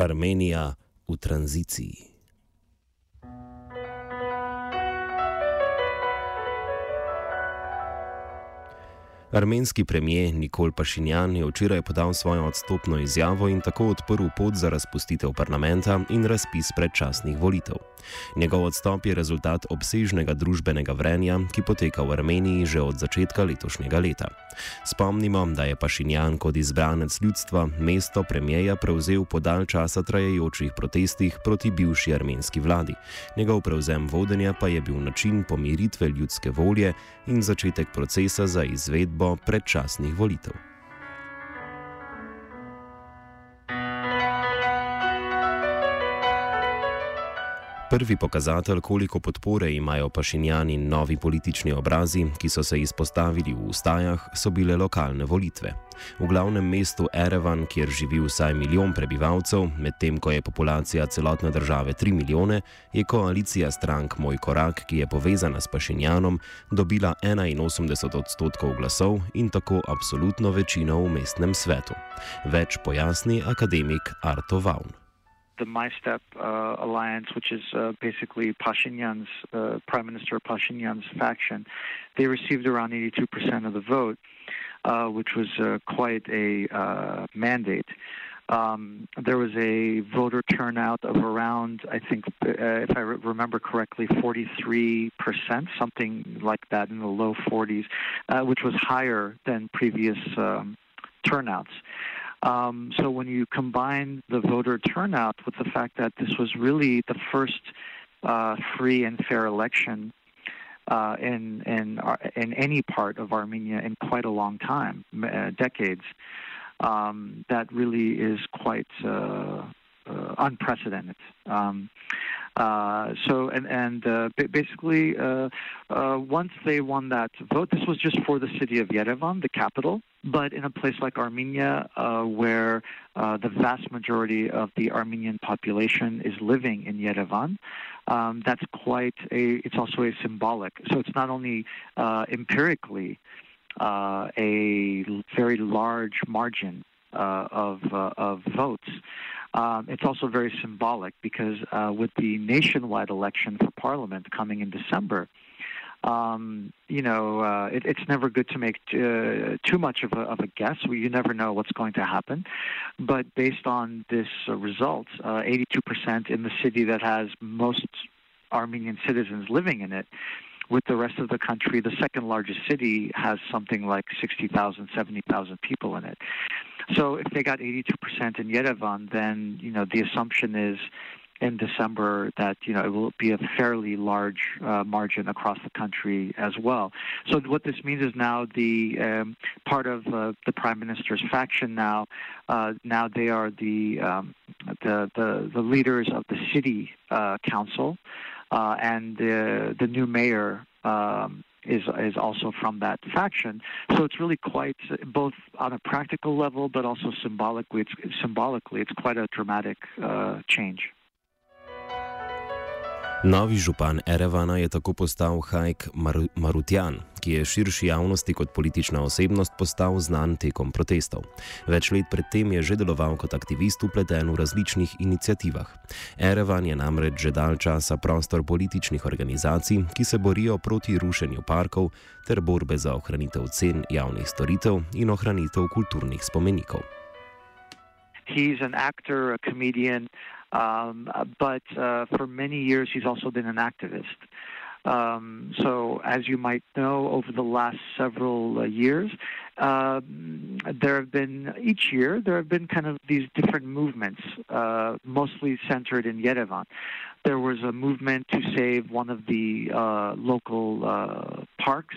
Armenija v tranziciji. Armenski premijer Nikol Pašinjan je včeraj podal svojo odstopno izjavo in tako odprl pot za razpustitev parlamenta in razpis predčasnih volitev. Njegov odstop je rezultat obsežnega družbenega vrenja, ki poteka v Armeniji že od začetka letošnjega leta. Spomnimo, da je Pašinjan kot izbranec ljudstva mesto premijeja prevzel po dalj časa trajajočih protestih proti bivši armenski vladi. Njegov prevzem vodenja pa je bil način pomiritve ljudske volje in začetek procesa za izvedbo alebo predčasných volitev. Prvi pokazatelj, koliko podpore imajo pašinjani in novi politični obrazi, ki so se izpostavili v ustajah, so bile lokalne volitve. V glavnem mestu Erevan, kjer živi vsaj milijon prebivalcev, medtem ko je populacija celotne države 3 milijone, je koalicija strank Moj korak, ki je povezana s pašinjanom, dobila 81 odstotkov glasov in tako absolutno večino v mestnem svetu. Več pojasni akademik Arto Vaun. The MyStep uh, alliance, which is uh, basically Pashinyan's uh, Prime Minister Pashinyan's faction, they received around 82% of the vote, uh, which was uh, quite a uh, mandate. Um, there was a voter turnout of around, I think, if I re- remember correctly, 43%, something like that in the low 40s, which was higher than previous um, turnouts. Um, so when you combine the voter turnout with the fact that this was really the first uh, free and fair election uh, in in in any part of Armenia in quite a long time, uh, decades, um, that really is quite uh, uh, unprecedented. Um, uh, so and and uh, basically, uh, uh, once they won that vote, this was just for the city of Yerevan, the capital. But in a place like Armenia, uh, where the vast majority of the Armenian population is living in Yerevan, um, that's quite a. It's also a symbolic. So it's not only empirically a very large margin of of votes. Um, it's also very symbolic because uh, with the nationwide election for parliament coming in December, um, you know, uh, it, it's never good to make uh, too much of a, of a guess. You never know what's going to happen. But based on this uh, result, uh, 82% uh, in the city that has most Armenian citizens living in it, with the rest of the country, the second largest city has something like 60,000, 70,000 people in it. So if they got 82% in Yerevan, then, you know, the assumption is in December that, you know, it will be a fairly large uh, margin across the country as well. So what this means is now the um, part of uh, the prime minister's faction now, uh, now they are the, um, the, the, the leaders of the city uh, council uh, and the the new mayor um, is is also from that faction. So it's really quite both on a practical level, but also symbolically. It's symbolically it's quite a dramatic uh, change. Novi župan Erevana je tako postal Hajk Mar Marutjan, ki je širši javnosti kot politična osebnost postal znan tekom protestov. Več let predtem je že deloval kot aktivist upleten v različnih inicijativah. Erevan je namreč že dalj časa prostor političnih organizacij, ki se borijo proti rušenju parkov ter borbe za ohranitev cen javnih storitev in ohranitev kulturnih spomenikov. He's an actor, a comedian. Um, but uh, for many years, he's also been an activist. Um, so, as you might know, over the last several uh, years, uh, there have been each year there have been kind of these different movements, uh, mostly centered in Yerevan. There was a movement to save one of the uh, local uh, parks.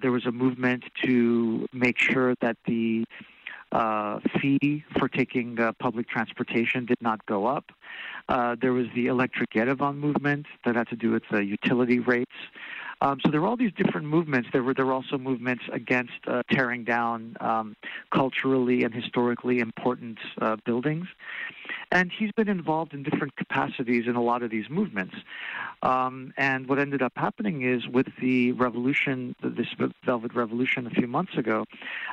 there was a movement to make sure that the uh, fee for taking uh, public transportation did not go up. Uh, there was the electric Yerevan movement that had to do with the utility rates. Um, so there were all these different movements. There were there were also movements against uh, tearing down um, culturally and historically important uh, buildings, and he's been involved in different capacities in a lot of these movements. Um, and what ended up happening is with the revolution, this Velvet Revolution a few months ago,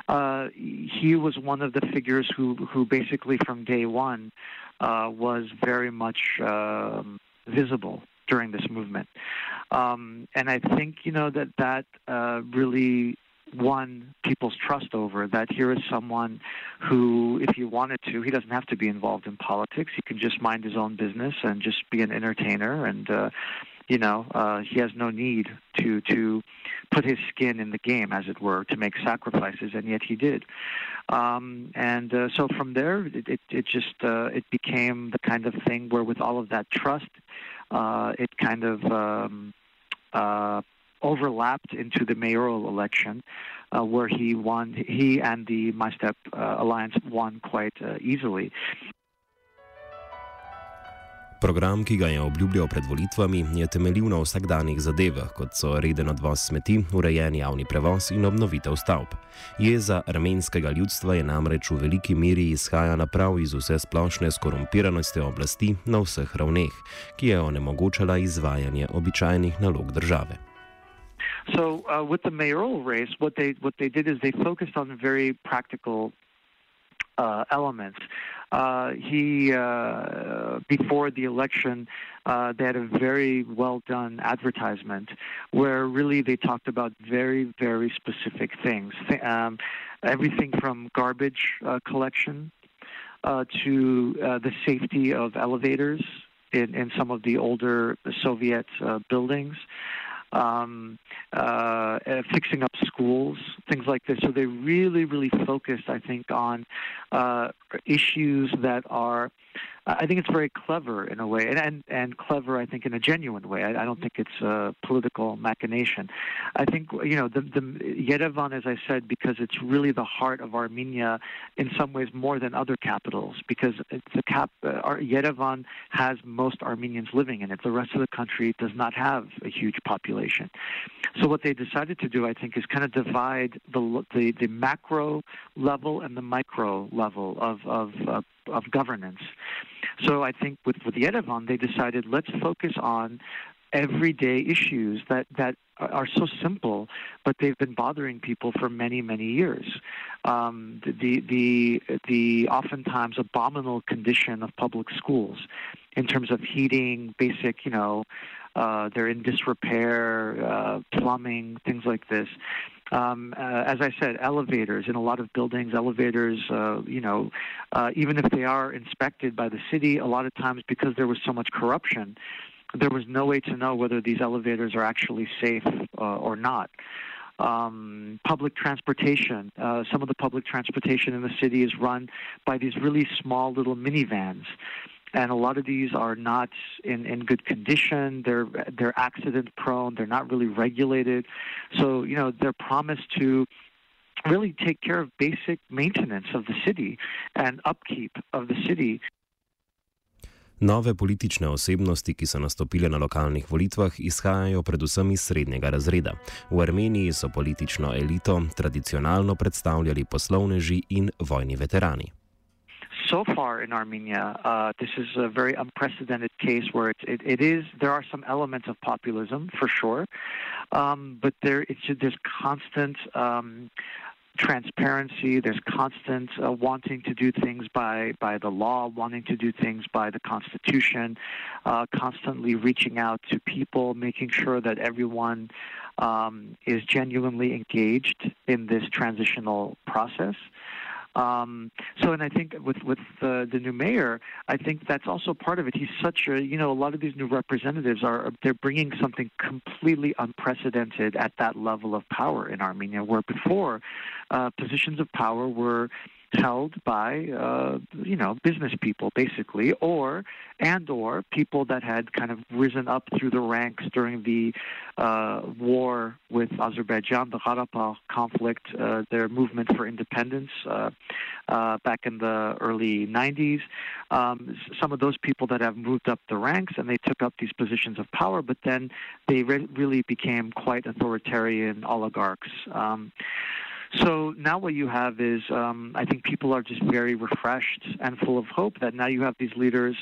uh, he was one of the figures who who basically from day one uh, was very much um, visible during this movement. Um, and I think, you know, that that uh, really won people's trust over that here is someone who, if he wanted to, he doesn't have to be involved in politics. He can just mind his own business and just be an entertainer. And, uh, you know, uh, he has no need to, to put his skin in the game, as it were, to make sacrifices, and yet he did. Um, and uh, so from there, it, it, it just uh, it became the kind of thing where, with all of that trust, uh, it kind of um, uh, overlapped into the mayoral election, uh, where he won. He and the My Step uh, Alliance won quite uh, easily. Program, ki ga je obljubljal pred volitvami, je temeljil na vsakdanjih zadevah, kot so reden odvoz smeti, urejen javni prevoz in obnovitev stavb. Jeza armenskega ljudstva je namreč v veliki meri izhajala prav iz vse splošne skorumpiranosti oblasti na vseh ravneh, ki je onemogočala izvajanje običajnih nalog države. So, uh, with the mayoral race, what they what they did is they focused on very practical uh, elements. Uh, he uh, before the election, uh, they had a very well done advertisement where really they talked about very very specific things, um, everything from garbage uh, collection to the safety of elevators in, in some of the older Soviet buildings um, uh, uh, fixing up schools, things like this. So they really, really focused, I think, on uh, issues that are I think it's very clever in a way, and and, and clever, I think, in a genuine way. I, I don't think it's a political machination. I think you know the, the Yerevan, as I said, because it's really the heart of Armenia in some ways more than other capitals, because the cap uh, Yerevan has most Armenians living in it. The rest of the country does not have a huge population. So what they decided to do, I think, is kind of divide the the, the macro level and the micro level of of uh, of governance. So I think with, with Yerevan, they decided let's focus on everyday issues that, that are so simple, but they've been bothering people for many, many years. Um, the, the, the oftentimes abominable condition of public schools in terms of heating, basic, you know, uh, they're in disrepair, uh, plumbing, things like this. Um, uh, as I said, elevators in a lot of buildings, elevators, uh, you know, uh, even if they are inspected by the city, a lot of times because there was so much corruption, there was no way to know whether these elevators are actually safe uh, or not. Um, public transportation. Uh, some of the public transportation in the city is run by these really small little minivans and a lot of these are not in, in good condition. They're they're accident prone. They're not really regulated. So you know they're promised to really take care of basic maintenance of the city and upkeep of the city. Nove politične osebnosti, ki so nastopile na lokalnih volitvah, izhajajo predvsem iz srednjega razreda. V Armeniji so politično elito tradicionalno predstavljali poslovneži in vojni veterani. So far in Armenia, uh, this is a very unprecedented case where it, it, it is there are some elements of populism for sure, um, but there it's there's constant. Um, transparency. There's constant uh, wanting to do things by by the law, wanting to do things by the constitution, uh, constantly reaching out to people, making sure that everyone um, is genuinely engaged in this transitional process. Um, so, and I think with with the, the new mayor, I think that's also part of it. He's such a, you know, a lot of these new representatives are they're bringing something completely unprecedented at that level of power in Armenia, where before uh, positions of power were held by uh, you know business people basically or and or people that had kind of risen up through the ranks during the uh, war with Azerbaijan the Karabakh conflict uh, their movement for independence uh, uh, back in the early 90s um, some of those people that have moved up the ranks and they took up these positions of power but then they re- really became quite authoritarian oligarchs. Um, so now what you have is, um, I think people are just very refreshed and full of hope that now you have these leaders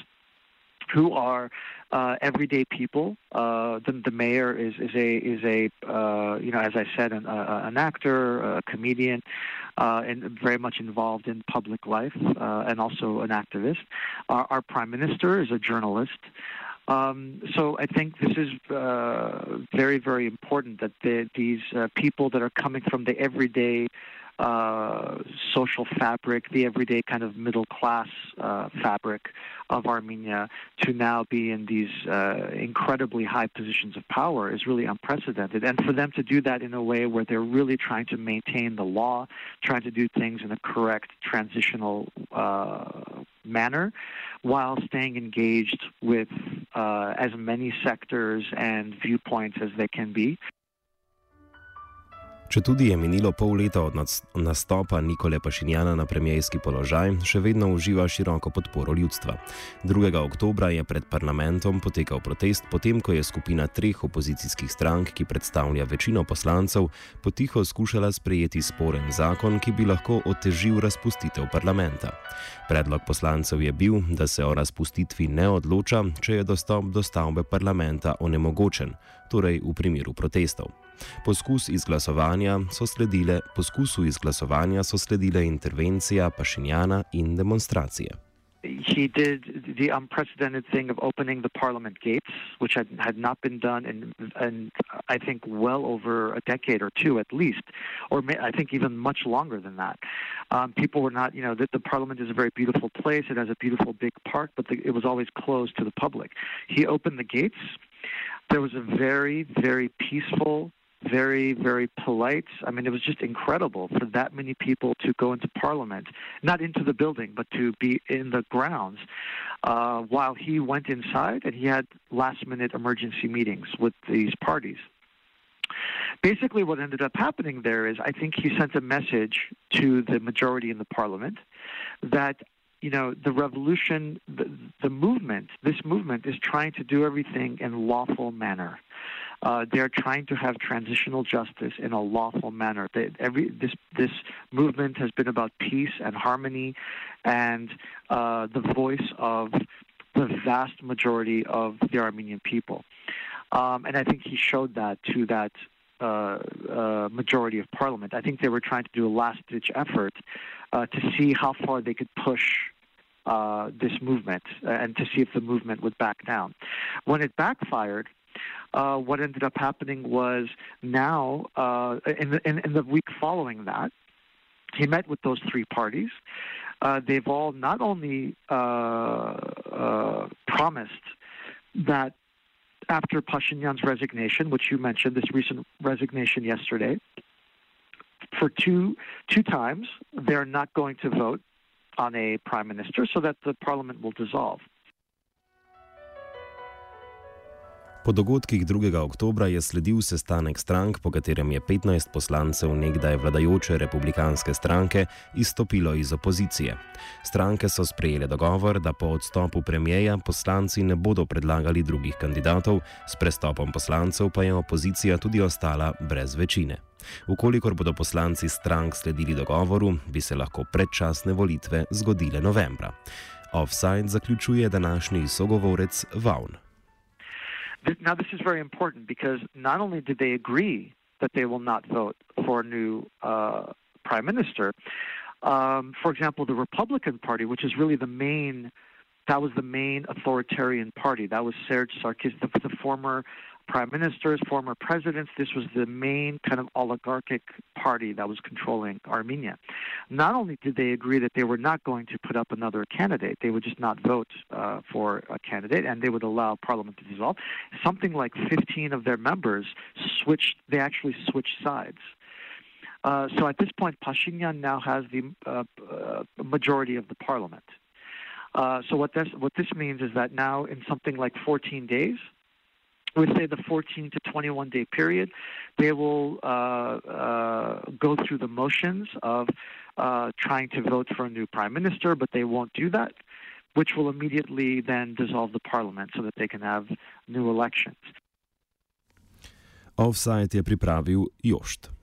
who are uh, everyday people. Uh, the, the, mayor is, is a is a uh, you know as I said an, uh, an actor, a comedian, uh, and very much involved in public life, uh, and also an activist. Our, our, prime minister is a journalist. Um, so I think this is uh, very very important that the, these uh, people that are coming from the everyday uh, social fabric, the everyday kind of middle class uh, fabric of Armenia, to now be in these uh, incredibly high positions of power is really unprecedented. And for them to do that in a way where they're really trying to maintain the law, trying to do things in a correct transitional uh, manner, while staying engaged with uh, as many sectors and viewpoints as they can be. Če tudi je minilo pol leta od nastopa Nikole Pašinjana na premijski položaj, še vedno uživa široko podporo ljudstva. 2. oktober je pred parlamentom potekal protest, potem ko je skupina treh opozicijskih strank, ki predstavlja večino poslancev, potiho skušala sprejeti sporen zakon, ki bi lahko otežil razpustitev parlamenta. Predlog poslancev je bil, da se o razpustitvi ne odloča, če je dostop do stavbe parlamenta onemogočen, torej v primeru protestov. Poskus izglasovanja so sledile, poskusu izglasovanja so sledile intervencija Pašinjana in demonstracije. He did the unprecedented thing of opening the parliament gates, which had, had not been done in, in, I think, well over a decade or two at least, or may, I think even much longer than that. Um, people were not, you know, the, the, parliament is a very beautiful place. It has a beautiful big park, but the, it was always closed to the public. He opened the gates. There was a very, very peaceful very, very polite. I mean, it was just incredible for that many people to go into Parliament, not into the building, but to be in the grounds, uh, while he went inside and he had last minute emergency meetings with these parties. Basically, what ended up happening there is I think he sent a message to the majority in the parliament that you know, the revolution, the, the movement, this movement is trying to do everything in lawful manner. Uh, they're trying to have transitional justice in a lawful manner. They, every this this movement has been about peace and harmony, and uh, the voice of the vast majority of the Armenian people. Um, and I think he showed that to that uh, uh, majority of parliament. I think they were trying to do a last ditch effort uh, to see how far they could push uh, this movement uh, and to see if the movement would back down. When it backfired, uh, what ended up happening was now, uh, in, the, in, in, the week following that, he met with those three parties. Uh, they've all not only uh, uh, promised that after Pashinyan's resignation, which you mentioned, this recent resignation yesterday, for two two times they're not going to vote on a prime minister, so that the parliament will dissolve. Po dogodkih 2. oktobra je sledil sestanek strank, po katerem je 15 poslancev nekdaj vladajoče republikanske stranke izstopilo iz opozicije. Stranke so sprejele dogovor, da po odstopu premijeja poslanci ne bodo predlagali drugih kandidatov, s prestopom poslancev pa je opozicija tudi ostala brez večine. Ukolikor bodo poslanci strank sledili dogovoru, bi se lahko predčasne volitve zgodile novembra. Offside zaključuje današnji sogovorec Vaun. Now, this is very important because not only did they agree that they will not vote for a new uh, prime minister, um, for example, the Republican Party, which is really the main, that was the main authoritarian party. That was Serge Sarkis, the, the former prime ministers, former presidents. This was the main kind of oligarchic party that was controlling Armenia. Not only did they agree that they were not going to put up another candidate, they would just not vote uh, for a candidate and they would allow parliament to dissolve. Something like 15 of their members switched, they actually switched sides. Uh, so at this point, Pashinyan now has the uh, uh majority of the parliament. Uh, so what this what this means is that now in something like 14 days, would say the 14 to 21 day period, they will uh, uh, go through the motions of uh, trying to vote for a new prime minister, but they won't do that, which will immediately then dissolve the parliament so that they can have new elections. Offside je pripravil Jošt.